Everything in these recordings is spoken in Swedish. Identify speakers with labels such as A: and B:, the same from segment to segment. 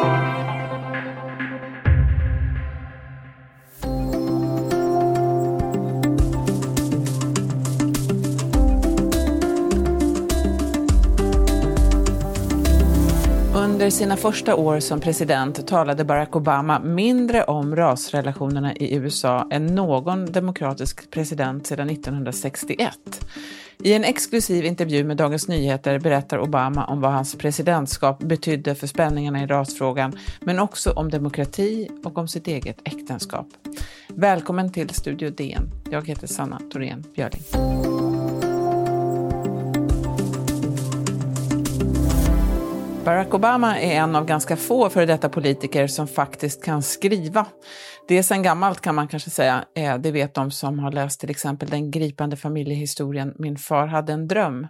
A: Thank you. Under sina första år som president talade Barack Obama mindre om rasrelationerna i USA än någon demokratisk president sedan 1961. I en exklusiv intervju med Dagens Nyheter berättar Obama om vad hans presidentskap betydde för spänningarna i rasfrågan, men också om demokrati och om sitt eget äktenskap. Välkommen till Studio DN. Jag heter Sanna Thorén Björling. Barack Obama är en av ganska få före detta politiker som faktiskt kan skriva. Det är sedan gammalt kan man kanske säga. Eh, det vet de som har läst till exempel den gripande familjehistorien Min far hade en dröm.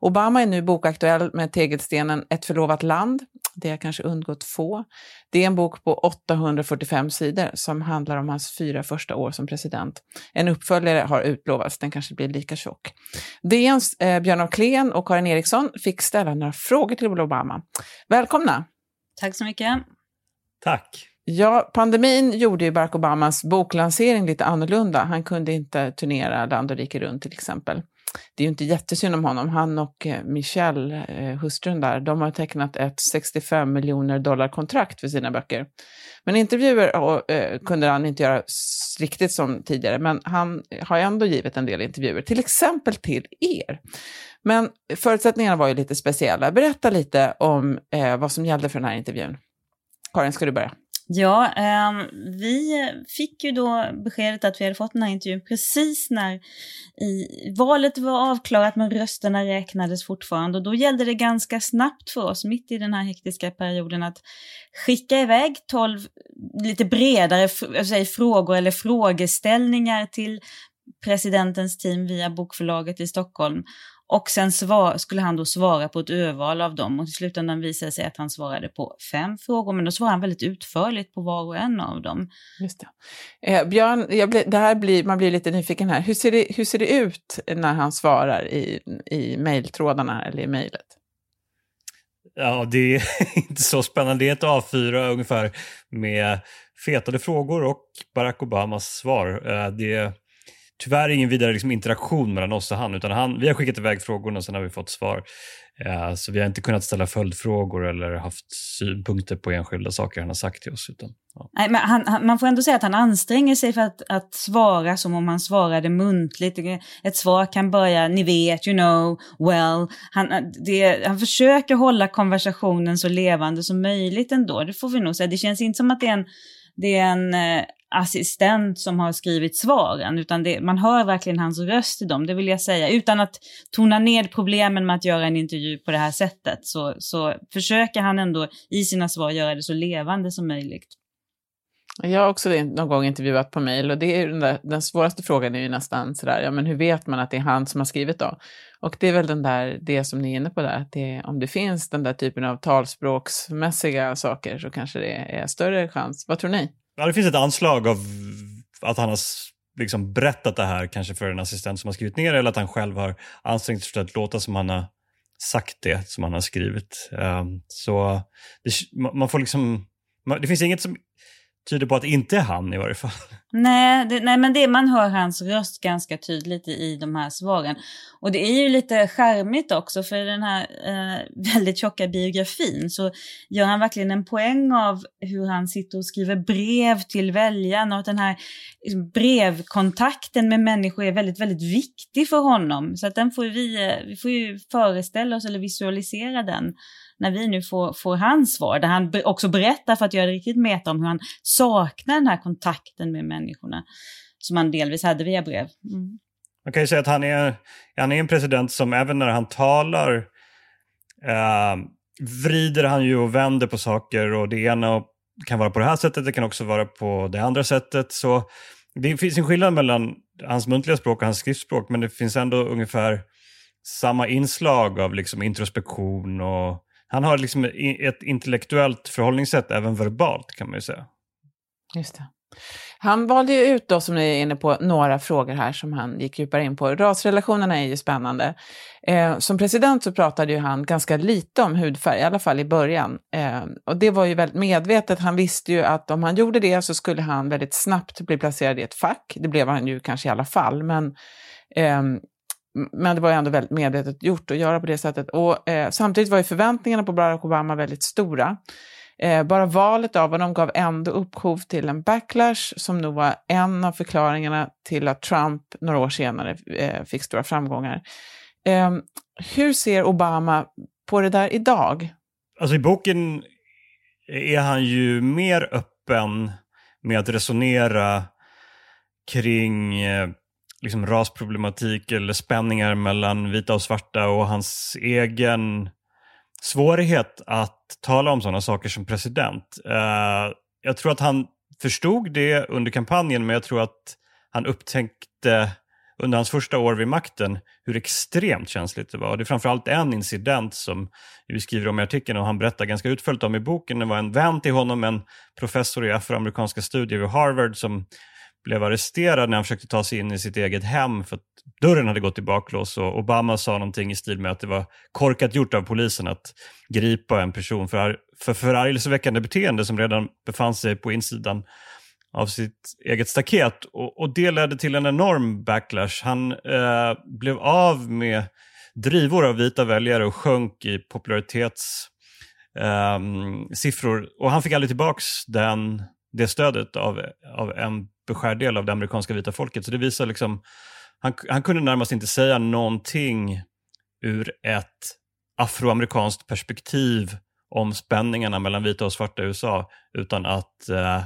A: Obama är nu bokaktuell med tegelstenen Ett förlovat land. Det har kanske undgått få. Det är en bok på 845 sidor som handlar om hans fyra första år som president. En uppföljare har utlovats, den kanske blir lika tjock. DNs eh, Björn af Kleen och Karin Eriksson fick ställa några frågor till Obama. Välkomna!
B: Tack så mycket.
C: Tack.
A: Ja, pandemin gjorde ju Barack Obamas boklansering lite annorlunda. Han kunde inte turnera land och rike runt till exempel. Det är ju inte jättesynd om honom. Han och eh, Michelle, eh, hustrun där, de har tecknat ett 65 miljoner dollar kontrakt för sina böcker. Men intervjuer eh, kunde han inte göra riktigt som tidigare, men han har ändå givit en del intervjuer, till exempel till er. Men förutsättningarna var ju lite speciella. Berätta lite om eh, vad som gällde för den här intervjun. Karin, ska du börja?
B: Ja, eh, vi fick ju då beskedet att vi hade fått den här intervjun precis när i, valet var avklarat men rösterna räknades fortfarande. Och då gällde det ganska snabbt för oss mitt i den här hektiska perioden att skicka iväg tolv lite bredare säger, frågor eller frågeställningar till presidentens team via bokförlaget i Stockholm och sen svar, skulle han då svara på ett urval av dem och i slutändan visade det sig att han svarade på fem frågor, men då svarade han väldigt utförligt på var och en av dem.
A: Just det. Eh, Björn, blir, det här blir, man blir lite nyfiken här. Hur ser, det, hur ser det ut när han svarar i, i mejltrådarna eller i mejlet?
C: Ja, det är inte så spännande. Det är ett A4 ungefär med fetade frågor och Barack Obamas svar. Eh, det tyvärr ingen vidare liksom, interaktion mellan oss och han, utan han, vi har skickat iväg frågorna och sen har vi fått svar. Eh, så vi har inte kunnat ställa följdfrågor eller haft synpunkter på enskilda saker han har sagt till oss. Utan,
B: ja. Nej, men han, han, man får ändå säga att han anstränger sig för att, att svara som om han svarade muntligt. Ett svar kan börja, ni vet, you know, well. Han, det, han försöker hålla konversationen så levande som möjligt ändå, det får vi nog säga. Det känns inte som att det är en det är en eh, assistent som har skrivit svaren, utan det, man hör verkligen hans röst i dem, det vill jag säga. Utan att tona ned problemen med att göra en intervju på det här sättet, så, så försöker han ändå i sina svar göra det så levande som möjligt.
A: Jag har också någon gång intervjuat på mejl och det är den, där, den svåraste frågan är ju nästan sådär, ja men hur vet man att det är han som har skrivit då? Och det är väl den där, det som ni är inne på där, att det, om det finns den där typen av talspråksmässiga saker så kanske det är större chans. Vad tror ni?
C: Ja, det finns ett anslag av att han har liksom berättat det här kanske för en assistent som har skrivit ner det eller att han själv har ansträngt sig för att låta som han har sagt det som han har skrivit. Um, så det, man får liksom, det finns inget som tyder på att det inte är han i varje fall.
B: Nej, det, nej men det, man hör hans röst ganska tydligt i, i de här svaren. Och det är ju lite charmigt också, för i den här eh, väldigt tjocka biografin så gör han verkligen en poäng av hur han sitter och skriver brev till väljarna och att den här liksom, brevkontakten med människor är väldigt, väldigt viktig för honom. Så att den får vi, eh, vi får ju föreställa oss eller visualisera den när vi nu får, får hans svar, där han också berättar för att göra det riktigt meta om hur han saknar den här kontakten med människorna som han delvis hade via brev. Mm.
C: Man kan ju säga att han är, han är en president som även när han talar eh, vrider han ju och vänder på saker och det ena kan vara på det här sättet, det kan också vara på det andra sättet. Så det finns en skillnad mellan hans muntliga språk och hans skriftspråk men det finns ändå ungefär samma inslag av liksom introspektion och han har liksom ett intellektuellt förhållningssätt även verbalt kan man ju säga.
A: Just det. Han valde ju ut då, som ni är inne på, några frågor här som han gick djupare in på. Rasrelationerna är ju spännande. Eh, som president så pratade ju han ganska lite om hudfärg, i alla fall i början. Eh, och det var ju väldigt medvetet. Han visste ju att om han gjorde det så skulle han väldigt snabbt bli placerad i ett fack. Det blev han ju kanske i alla fall, men eh, men det var ju ändå väldigt medvetet gjort att göra på det sättet. Och, eh, samtidigt var ju förväntningarna på Barack Obama väldigt stora. Eh, bara valet av honom gav ändå upphov till en backlash som nog var en av förklaringarna till att Trump några år senare eh, fick stora framgångar. Eh, hur ser Obama på det där idag?
C: Alltså i boken är han ju mer öppen med att resonera kring eh, liksom rasproblematik eller spänningar mellan vita och svarta och hans egen svårighet att tala om sådana saker som president. Uh, jag tror att han förstod det under kampanjen, men jag tror att han upptäckte under hans första år vid makten hur extremt känsligt det var. Det är framförallt en incident som vi skriver om i artikeln och han berättar ganska utförligt om i boken. Det var en vän till honom, en professor i afroamerikanska studier vid Harvard som blev arresterad när han försökte ta sig in i sitt eget hem för att dörren hade gått i baklås och Obama sa någonting i stil med att det var korkat gjort av polisen att gripa en person för, för förargelseväckande beteende som redan befann sig på insidan av sitt eget staket. Och, och det ledde till en enorm backlash. Han eh, blev av med drivor av vita väljare och sjönk i popularitetssiffror. Ehm, eh, och han fick aldrig tillbaks den, det stödet av, av en beskärd del av det amerikanska vita folket. Så det visar liksom, han, han kunde närmast inte säga någonting ur ett afroamerikanskt perspektiv om spänningarna mellan vita och svarta i USA utan att eh,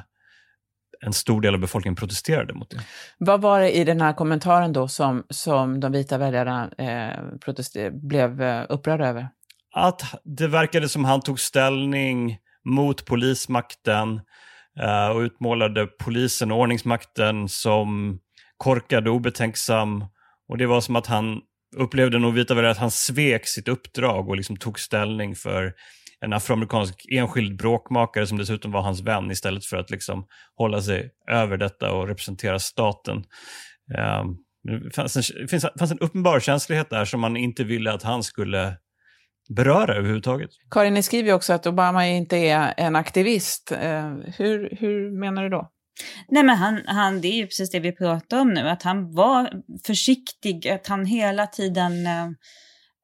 C: en stor del av befolkningen protesterade mot det.
A: Vad var det i den här kommentaren då som, som de vita väljarna eh, blev eh, upprörda över?
C: Att det verkade som han tog ställning mot polismakten, Eh, och utmålade polisen och ordningsmakten som korkad och obetänksam. Och det var som att han upplevde nog vita väljare att han svek sitt uppdrag och liksom tog ställning för en afroamerikansk enskild bråkmakare som dessutom var hans vän istället för att liksom hålla sig över detta och representera staten. Um, det fanns en, det fanns en uppenbar känslighet där som man inte ville att han skulle beröra överhuvudtaget.
A: Karin, ni skriver ju också att Obama inte är en aktivist. Eh, hur, hur menar du då?
B: Nej men han, han, det är ju precis det vi pratar om nu, att han var försiktig, att han hela tiden eh,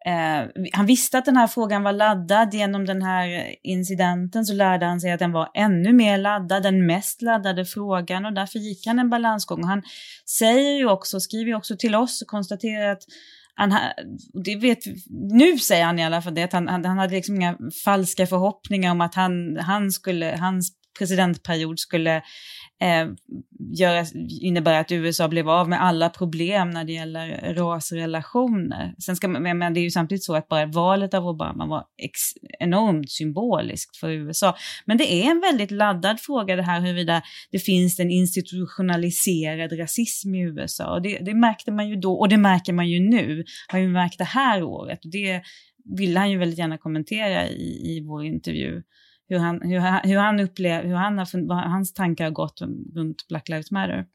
B: eh, han visste att den här frågan var laddad. Genom den här incidenten så lärde han sig att den var ännu mer laddad, den mest laddade frågan och därför gick han en balansgång. Och han säger ju också, skriver ju också till oss och konstaterar att han, det vet, nu säger han i alla fall det, att han, han, han hade liksom inga falska förhoppningar om att han, han skulle, hans presidentperiod skulle eh, göra, innebära att USA blev av med alla problem när det gäller rasrelationer. Sen ska man, men det är ju samtidigt så att bara valet av Obama var ex, enormt symboliskt för USA. Men det är en väldigt laddad fråga det här huruvida det finns en institutionaliserad rasism i USA. Och det, det märkte man ju då, och det märker man ju nu, har ju märkt det här året. Och det ville han ju väldigt gärna kommentera i, i vår intervju hur han, hur han, hur han upplever, hur han har, vad hans tankar har gått runt Black Lives Matter.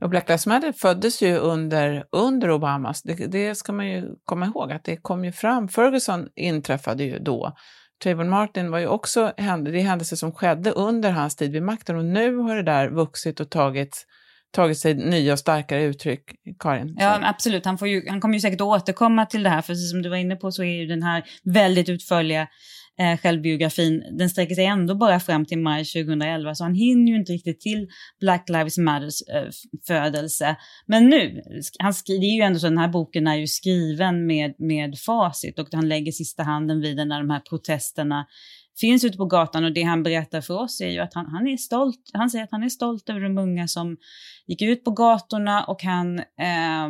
A: Och Black Lives Matter föddes ju under, under Obamas, det, det, ska man ju komma ihåg, att det kom ju fram, Ferguson inträffade ju då. Trayvon Martin var ju också, det händelser som skedde under hans tid vid makten och nu har det där vuxit och tagit tagit sig nya och starkare uttryck, Karin.
B: Ja, absolut. Han, får ju, han kommer ju säkert återkomma till det här, för som du var inne på så är ju den här väldigt utförliga eh, självbiografin, den sträcker sig ändå bara fram till maj 2011, så han hinner ju inte riktigt till Black Lives Matters eh, födelse. Men nu, han det är ju ändå så den här boken är ju skriven med, med facit och han lägger sista handen vid den när de här protesterna finns ute på gatan och det han berättar för oss är ju att han, han är stolt, han säger att han är stolt över de unga som gick ut på gatorna och han eh,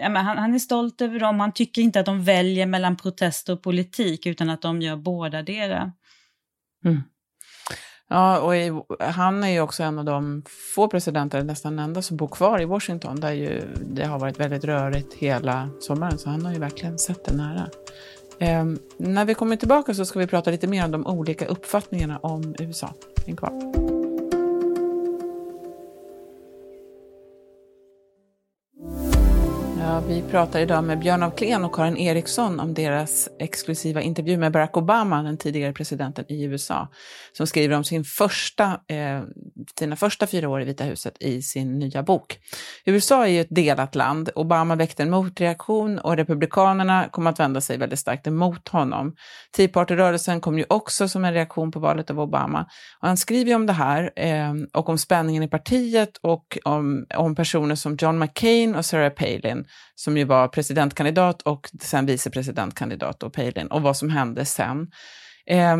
B: ja, men han, han, är stolt över dem. Han tycker inte att de väljer mellan protester och politik utan att de gör båda dera.
A: Mm. Ja, och i, han är ju också en av de få presidenter, nästan enda, som bor kvar i Washington, där ju det har varit väldigt rörigt hela sommaren, så han har ju verkligen sett det nära. Eh, när vi kommer tillbaka så ska vi prata lite mer om de olika uppfattningarna om USA. Häng kvar. Ja, vi pratar idag med Björn af Kleen och Karin Eriksson om deras exklusiva intervju med Barack Obama, den tidigare presidenten i USA, som skriver om sin första, eh, sina första fyra år i Vita huset i sin nya bok. USA är ju ett delat land. Obama väckte en motreaktion och republikanerna kom att vända sig väldigt starkt emot honom. Tea Party-rörelsen kom ju också som en reaktion på valet av Obama. Och han skriver ju om det här eh, och om spänningen i partiet och om, om personer som John McCain och Sarah Palin som ju var presidentkandidat och sen vicepresidentkandidat och Palin, och vad som hände sen. Eh,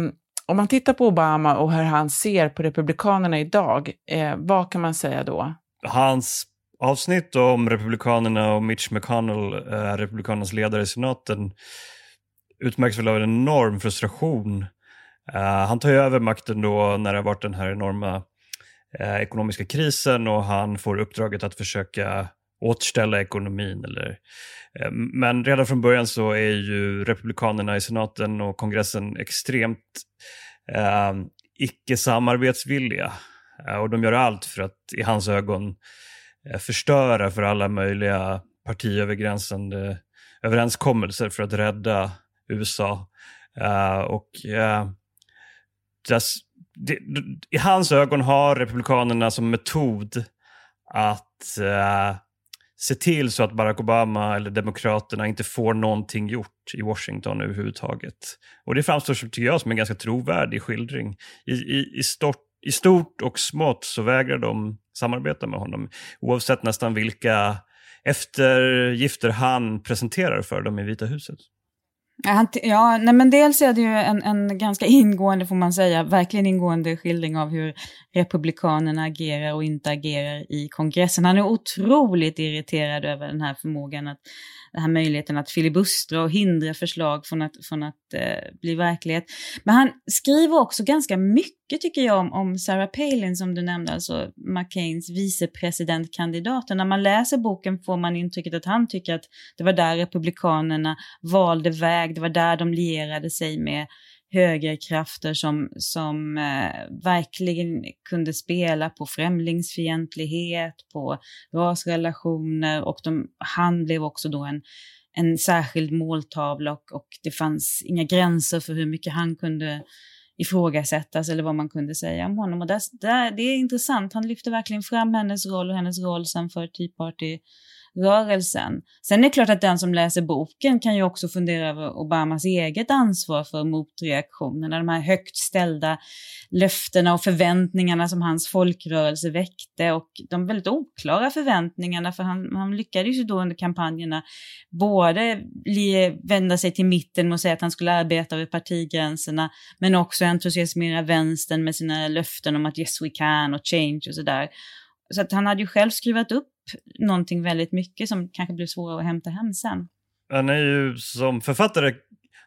A: om man tittar på Obama och hur han ser på Republikanerna idag, eh, vad kan man säga då?
C: Hans avsnitt om Republikanerna och Mitch McConnell, eh, Republikanernas ledare i senaten, utmärks väl av en enorm frustration. Eh, han tar ju över makten då när det har varit den här enorma eh, ekonomiska krisen och han får uppdraget att försöka återställa ekonomin. Eller, eh, men redan från början så är ju republikanerna i senaten och kongressen extremt eh, icke-samarbetsvilliga. Eh, och de gör allt för att i hans ögon eh, förstöra för alla möjliga partiövergränsande överenskommelser för att rädda USA. Uh, och uh, just, det, I hans ögon har republikanerna som metod att uh, se till så att Barack Obama eller Demokraterna inte får någonting gjort i Washington överhuvudtaget. Och det framstår, tycker jag, som en ganska trovärdig skildring. I, i, i, stort, I stort och smått så vägrar de samarbeta med honom, oavsett nästan vilka eftergifter han presenterar för dem i Vita huset.
B: Ja, nej men dels är det ju en, en ganska ingående, får man säga, verkligen ingående skildring av hur Republikanerna agerar och inte agerar i kongressen. Han är otroligt irriterad över den här förmågan att den här möjligheten att filibustra och hindra förslag från att, från att eh, bli verklighet. Men han skriver också ganska mycket tycker jag om, om Sarah Palin som du nämnde, alltså McCains vicepresidentkandidat. När man läser boken får man intrycket att han tycker att det var där republikanerna valde väg, det var där de lierade sig med högerkrafter som, som eh, verkligen kunde spela på främlingsfientlighet, på rasrelationer och de, han blev också då en, en särskild måltavla och, och det fanns inga gränser för hur mycket han kunde ifrågasättas eller vad man kunde säga om honom. Och det, det, det är intressant, han lyfter verkligen fram hennes roll och hennes roll sen för Tea Party rörelsen. Sen är det klart att den som läser boken kan ju också fundera över Obamas eget ansvar för motreaktionerna, de här högt ställda löftena och förväntningarna som hans folkrörelse väckte och de väldigt oklara förväntningarna för han, han lyckades ju då under kampanjerna både vända sig till mitten och säga att han skulle arbeta över partigränserna men också entusiasmera vänstern med sina löften om att yes we can och change och sådär. Så att han hade ju själv skruvat upp någonting väldigt mycket som kanske blir svårare att hämta hem sen.
C: Han är ju som författare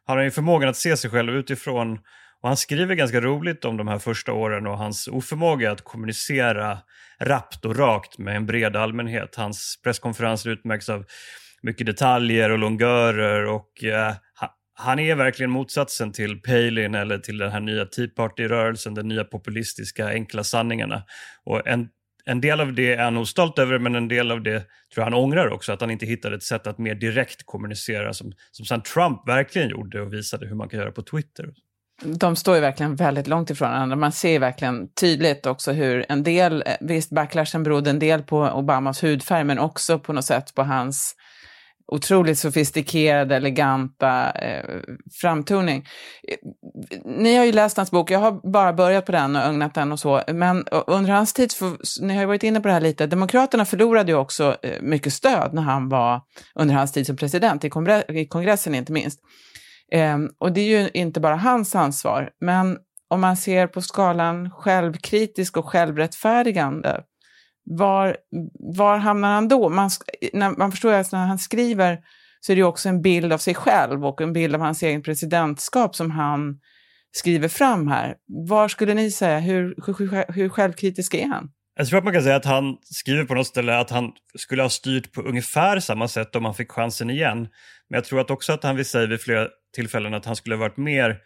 C: har han ju förmågan att se sig själv utifrån och han skriver ganska roligt om de här första åren och hans oförmåga att kommunicera rappt och rakt med en bred allmänhet. Hans presskonferenser utmärks av mycket detaljer och longörer och eh, han är verkligen motsatsen till Palin eller till den här nya Tea Party-rörelsen, den nya populistiska enkla sanningarna. Och en en del av det är han nog stolt över, men en del av det tror jag han ångrar också, att han inte hittade ett sätt att mer direkt kommunicera som, som sen Trump verkligen gjorde och visade hur man kan göra på Twitter.
A: De står ju verkligen väldigt långt ifrån varandra. Man ser verkligen tydligt också hur en del, eh, visst backlashen berodde en del på Obamas hudfärg, men också på något sätt på hans otroligt sofistikerade, eleganta eh, framtoning. Ni har ju läst hans bok, jag har bara börjat på den och ögnat den och så, men eh, under hans tid, för, ni har ju varit inne på det här lite, Demokraterna förlorade ju också eh, mycket stöd när han var, under hans tid som president, i, i kongressen inte minst. Eh, och det är ju inte bara hans ansvar, men om man ser på skalan självkritisk och självrättfärdigande, var, var hamnar han då? Man, när, man förstår att när han skriver så är det också en bild av sig själv och en bild av hans egen presidentskap som han skriver fram här. Var skulle ni säga, hur, hur, hur självkritisk är han?
C: Jag tror att man kan säga att han skriver på något ställe att han skulle ha styrt på ungefär samma sätt om han fick chansen igen. Men jag tror att också att han vill säga vid flera tillfällen att han skulle ha varit mer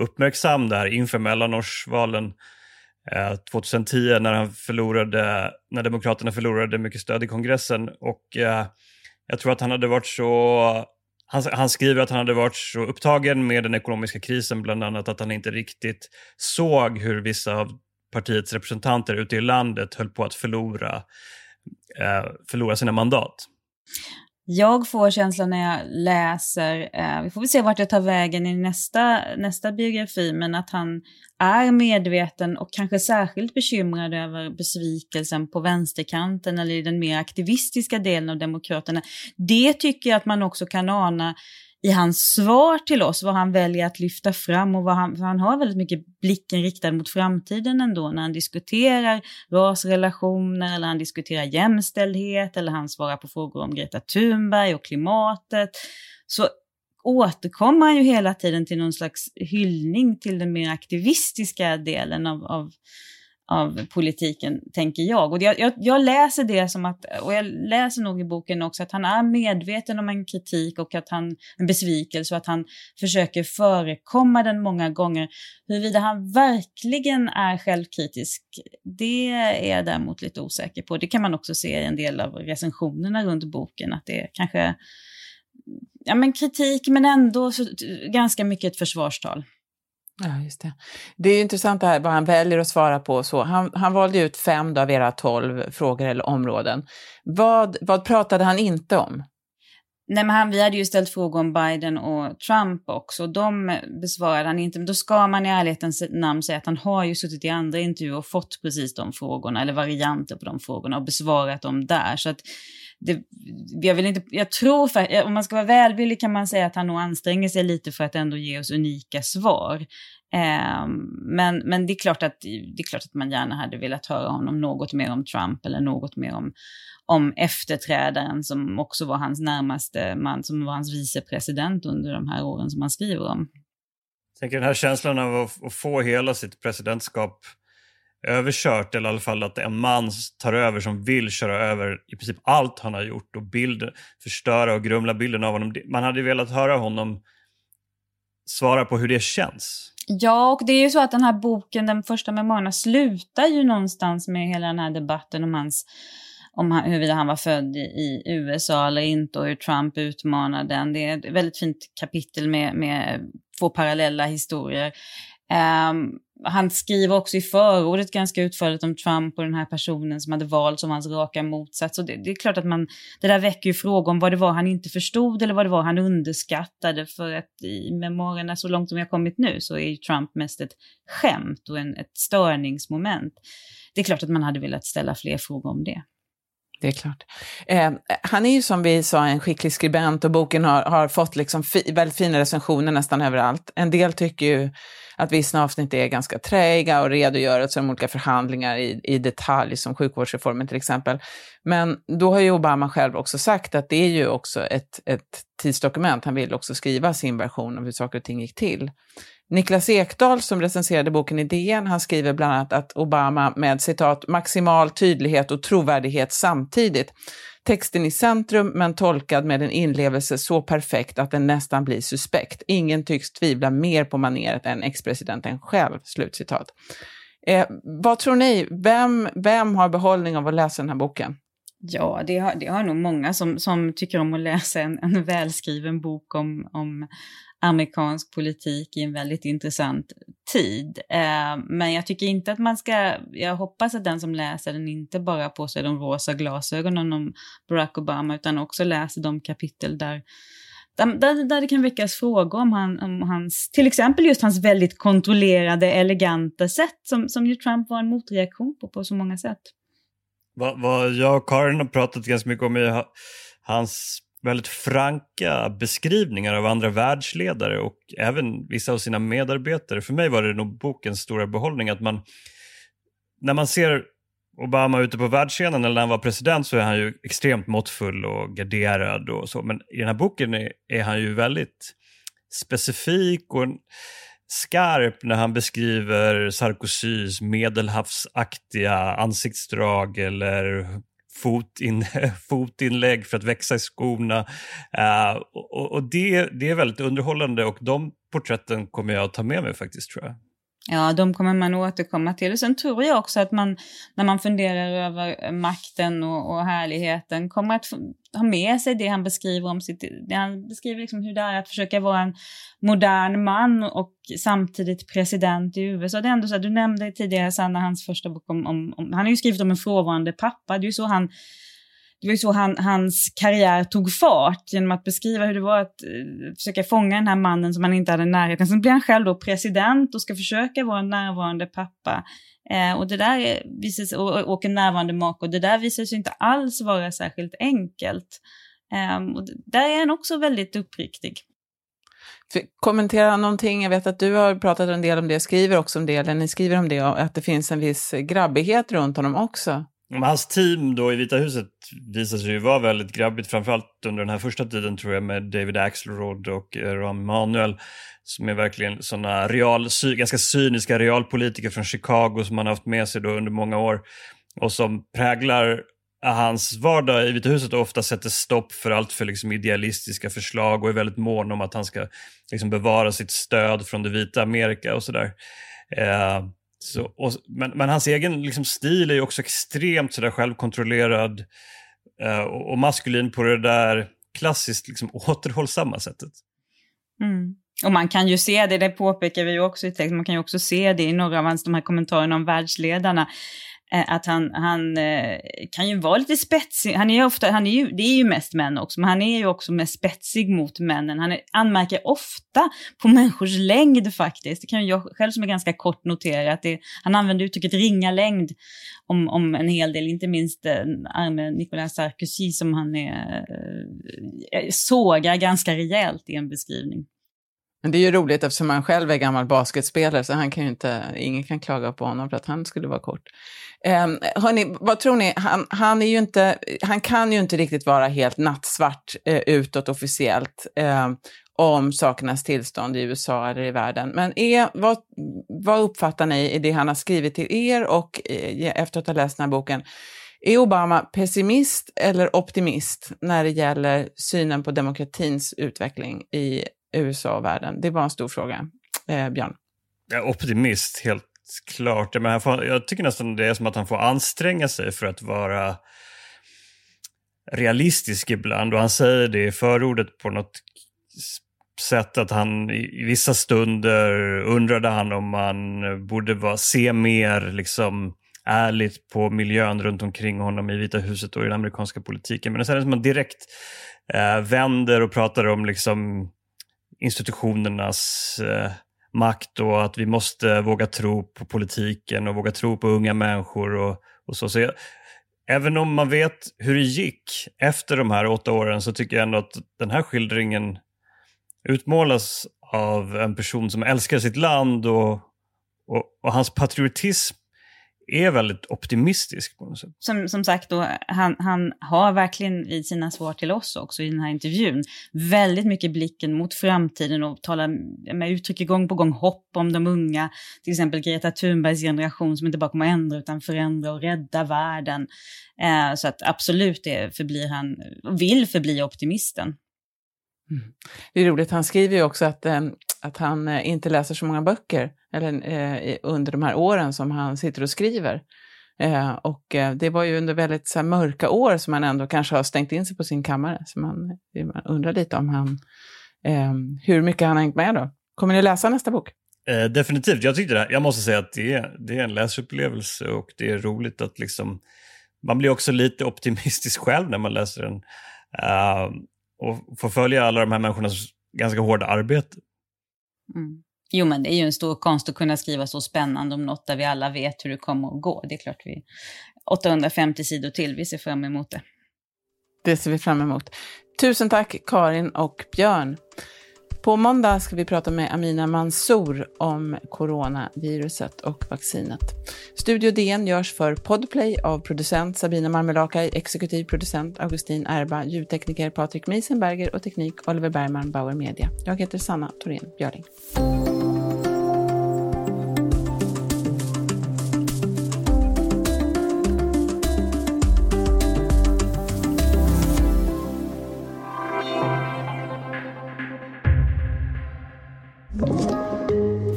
C: uppmärksam där inför mellanårsvalen Eh, 2010 när, han förlorade, när Demokraterna förlorade mycket stöd i kongressen och eh, Jag tror att han hade varit så... Han, han, skriver att han hade varit så upptagen med den ekonomiska krisen bland annat att han inte riktigt såg hur vissa av partiets representanter ute i landet höll på att förlora, eh, förlora sina mandat.
B: Jag får känslan när jag läser, eh, vi får väl se vart det tar vägen i nästa, nästa biografi, men att han är medveten och kanske särskilt bekymrad över besvikelsen på vänsterkanten eller i den mer aktivistiska delen av Demokraterna. Det tycker jag att man också kan ana i hans svar till oss, vad han väljer att lyfta fram och vad han, han har väldigt mycket blicken riktad mot framtiden ändå när han diskuterar rasrelationer eller han diskuterar jämställdhet eller han svarar på frågor om Greta Thunberg och klimatet. Så återkommer han ju hela tiden till någon slags hyllning till den mer aktivistiska delen av, av av politiken, tänker jag. Och jag, jag, jag, läser det som att, och jag läser nog i boken också, att han är medveten om en kritik och att han, en besvikelse och att han försöker förekomma den många gånger. Huruvida han verkligen är självkritisk, det är jag däremot lite osäker på. Det kan man också se i en del av recensionerna runt boken, att det är kanske ja, men kritik men ändå så, ganska mycket ett försvarstal.
A: Ja, just det. Det är intressant det här vad han väljer att svara på. Så han, han valde ut fem av era tolv frågor eller områden. Vad, vad pratade han inte om?
B: Nej, men han, vi hade ju ställt frågor om Biden och Trump också. De besvarade han inte. Men då ska man i ärlighetens namn säga att han har ju suttit i andra intervjuer och fått precis de frågorna, eller varianter på de frågorna och besvarat dem där. Så att det, jag, vill inte, jag tror, för, eh, om man ska vara välvillig kan man säga att han nog anstränger sig lite för att ändå ge oss unika svar. Eh, men, men det, är klart att, det är klart att man gärna hade velat höra honom något mer om Trump eller något mer om, om efterträdaren som också var hans närmaste man, som var hans vicepresident under de här åren som han skriver om.
C: Jag tänker den här känslan av att, att få hela sitt presidentskap överkört eller i alla fall att en man tar över som vill köra över i princip allt han har gjort och bild, förstöra och grumla bilden av honom. Man hade velat höra honom svara på hur det känns.
B: Ja, och det är ju så att den här boken, den första memoarerna, slutar ju någonstans med hela den här debatten om hans om han, huruvida han var född i, i, USA eller inte och hur Trump utmanade den. Det är ett väldigt fint kapitel med, med två parallella historier. Um, han skriver också i förordet ganska utförligt om Trump och den här personen som hade valt som hans raka motsats. Och det, det, är klart att man, det där väcker ju frågor om vad det var han inte förstod eller vad det var han underskattade. För att i memoarerna, så långt som jag har kommit nu, så är ju Trump mest ett skämt och en, ett störningsmoment. Det är klart att man hade velat ställa fler frågor om det.
A: Det är klart. Eh, han är ju som vi sa en skicklig skribent och boken har, har fått liksom fi, väldigt fina recensioner nästan överallt. En del tycker ju att vissa avsnitt är ganska träiga och redogörelser om olika förhandlingar i, i detalj, som sjukvårdsreformen till exempel. Men då har ju Obama själv också sagt att det är ju också ett, ett tidsdokument. Han vill också skriva sin version av hur saker och ting gick till. Niklas Ekdahl som recenserade boken i DN, han skriver bland annat att Obama med citat maximal tydlighet och trovärdighet samtidigt Texten i centrum, men tolkad med en inlevelse så perfekt att den nästan blir suspekt. Ingen tycks tvivla mer på maneret än ex-presidenten själv. Slutcitat. Eh, vad tror ni? Vem, vem har behållning av att läsa den här boken?
B: Ja, det har, det har nog många som, som tycker om att läsa en, en välskriven bok om, om amerikansk politik i en väldigt intressant tid. Eh, men jag tycker inte att man ska, jag hoppas att den som läser den inte bara på sig de rosa glasögonen om Barack Obama utan också läser de kapitel där där, där, det kan väckas frågor om, han, om hans, till exempel just hans väldigt kontrollerade, eleganta sätt som, som ju Trump var en motreaktion på på så många sätt.
C: Vad, vad jag och Karin har pratat ganska mycket om är hans väldigt franka beskrivningar av andra världsledare och även vissa av sina medarbetare. För mig var det nog bokens stora behållning att man, när man ser Obama ute på världsscenen eller när han var president så är han ju extremt måttfull och garderad och så. Men i den här boken är, är han ju väldigt specifik och skarp när han beskriver Sarkozys medelhavsaktiga ansiktsdrag eller fotin, fotinlägg för att växa i skorna. Uh, och, och det, det är väldigt underhållande och de porträtten kommer jag att ta med mig faktiskt tror jag.
B: Ja, de kommer man återkomma till. Och sen tror jag också att man, när man funderar över eh, makten och, och härligheten, kommer att ha med sig det han beskriver om sitt... Det han beskriver liksom hur det är att försöka vara en modern man och samtidigt president i USA. Det är ändå så att du nämnde tidigare Sanna, hans första bok om, om, om... Han har ju skrivit om en frånvarande pappa. Det är ju så han det var ju så han, hans karriär tog fart genom att beskriva hur det var att uh, försöka fånga den här mannen som han inte hade närheten. Sen blir han själv då president och ska försöka vara en närvarande pappa. Eh, och det där visar och, och en närvarande make och det där visar sig inte alls vara särskilt enkelt. Eh, och där är han också väldigt uppriktig.
A: Kommentera någonting, jag vet att du har pratat en del om det, skriver också om det, eller ni skriver om det, att det finns en viss grabbighet runt honom också.
C: Hans team då i Vita huset visade sig ju vara väldigt grabbigt, framförallt under den här första tiden tror jag med David Axelrod och eh, Rahm Emanuel som är verkligen sådana real, ganska cyniska realpolitiker från Chicago som han har haft med sig då under många år och som präglar hans vardag i Vita huset och ofta sätter stopp för allt för liksom idealistiska förslag och är väldigt mån om att han ska liksom bevara sitt stöd från det vita Amerika och sådär. Eh, så, och, men, men, hans egen liksom, stil är ju också extremt sådär självkontrollerad eh, och, och, maskulin på det där klassiskt liksom, återhållsamma sättet.
B: Mm. Och man kan ju se det, det påpekar vi ju också i texten, man kan ju också se det i några av hans de här kommentarerna om världsledarna. Eh, att han, han eh, kan ju vara lite spetsig. Han är ofta, han är ju, det är ju mest män också, men han är ju också mest spetsig mot männen. Han är, anmärker ofta på människors längd faktiskt. Det kan jag själv som är ganska kort notera. Att det, han använder uttrycket ringa längd om, om en hel del, inte minst arme Nicolas Sarkozy som han är, eh, sågar ganska rejält i en beskrivning.
A: Men det är ju roligt eftersom han själv är gammal basketspelare så han kan ju inte, ingen kan klaga på honom för att han skulle vara kort. Eh, hörni, vad tror ni? Han, han, är ju inte, han kan ju inte riktigt vara helt nattsvart eh, utåt officiellt eh, om sakernas tillstånd i USA eller i världen. Men är, vad, vad uppfattar ni i det han har skrivit till er och eh, efter att ha läst den här boken? Är Obama pessimist eller optimist när det gäller synen på demokratins utveckling i USA och världen? Det var en stor fråga. Eh, Björn?
C: Jag är optimist, helt klart. Men får, jag tycker nästan det är som att han får anstränga sig för att vara realistisk ibland. Och han säger det i förordet på något sätt att han i vissa stunder undrade han om man borde vara, se mer liksom ärligt på miljön runt omkring honom i Vita huset och i den amerikanska politiken. Men sen är det som att man direkt eh, vänder och pratar om liksom institutionernas eh, makt och att vi måste våga tro på politiken och våga tro på unga människor och, och så. så jag, även om man vet hur det gick efter de här åtta åren så tycker jag ändå att den här skildringen utmålas av en person som älskar sitt land och, och, och hans patriotism är väldigt optimistisk på något sätt.
B: Som, som sagt, då, han, han har verkligen i sina svar till oss också i den här intervjun väldigt mycket blicken mot framtiden och talar med uttrycker gång på gång hopp om de unga. Till exempel Greta Thunbergs generation som inte bara kommer att ändra utan förändra och rädda världen. Eh, så att absolut det förblir han, vill förbli optimisten.
A: Mm. Det är roligt, han skriver ju också att, eh, att han eh, inte läser så många böcker eller, eh, under de här åren som han sitter och skriver. Eh, och eh, det var ju under väldigt så här, mörka år som han ändå kanske har stängt in sig på sin kammare. Så man, man undrar lite om han, eh, hur mycket han har hängt med då. Kommer ni läsa nästa bok?
C: Eh, definitivt, jag tyckte det. Jag måste säga att det är, det är en läsupplevelse och det är roligt att liksom, man blir också lite optimistisk själv när man läser den. Uh, och får följa alla de här människornas ganska hårda arbete.
B: Mm. Jo, men det är ju en stor konst att kunna skriva så spännande om något där vi alla vet hur det kommer att gå. Det är klart vi... 850 sidor till, vi ser fram emot det.
A: Det ser vi fram emot. Tusen tack Karin och Björn. På måndag ska vi prata med Amina Mansour om coronaviruset och vaccinet. Studio DN görs för Podplay av producent Sabina Marmelakai, exekutiv producent Augustin Erba, ljudtekniker Patrik Miesenberger och teknik Oliver Bergman, Bauer Media. Jag heter Sanna Thorén Björling.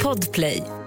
D: Podplay.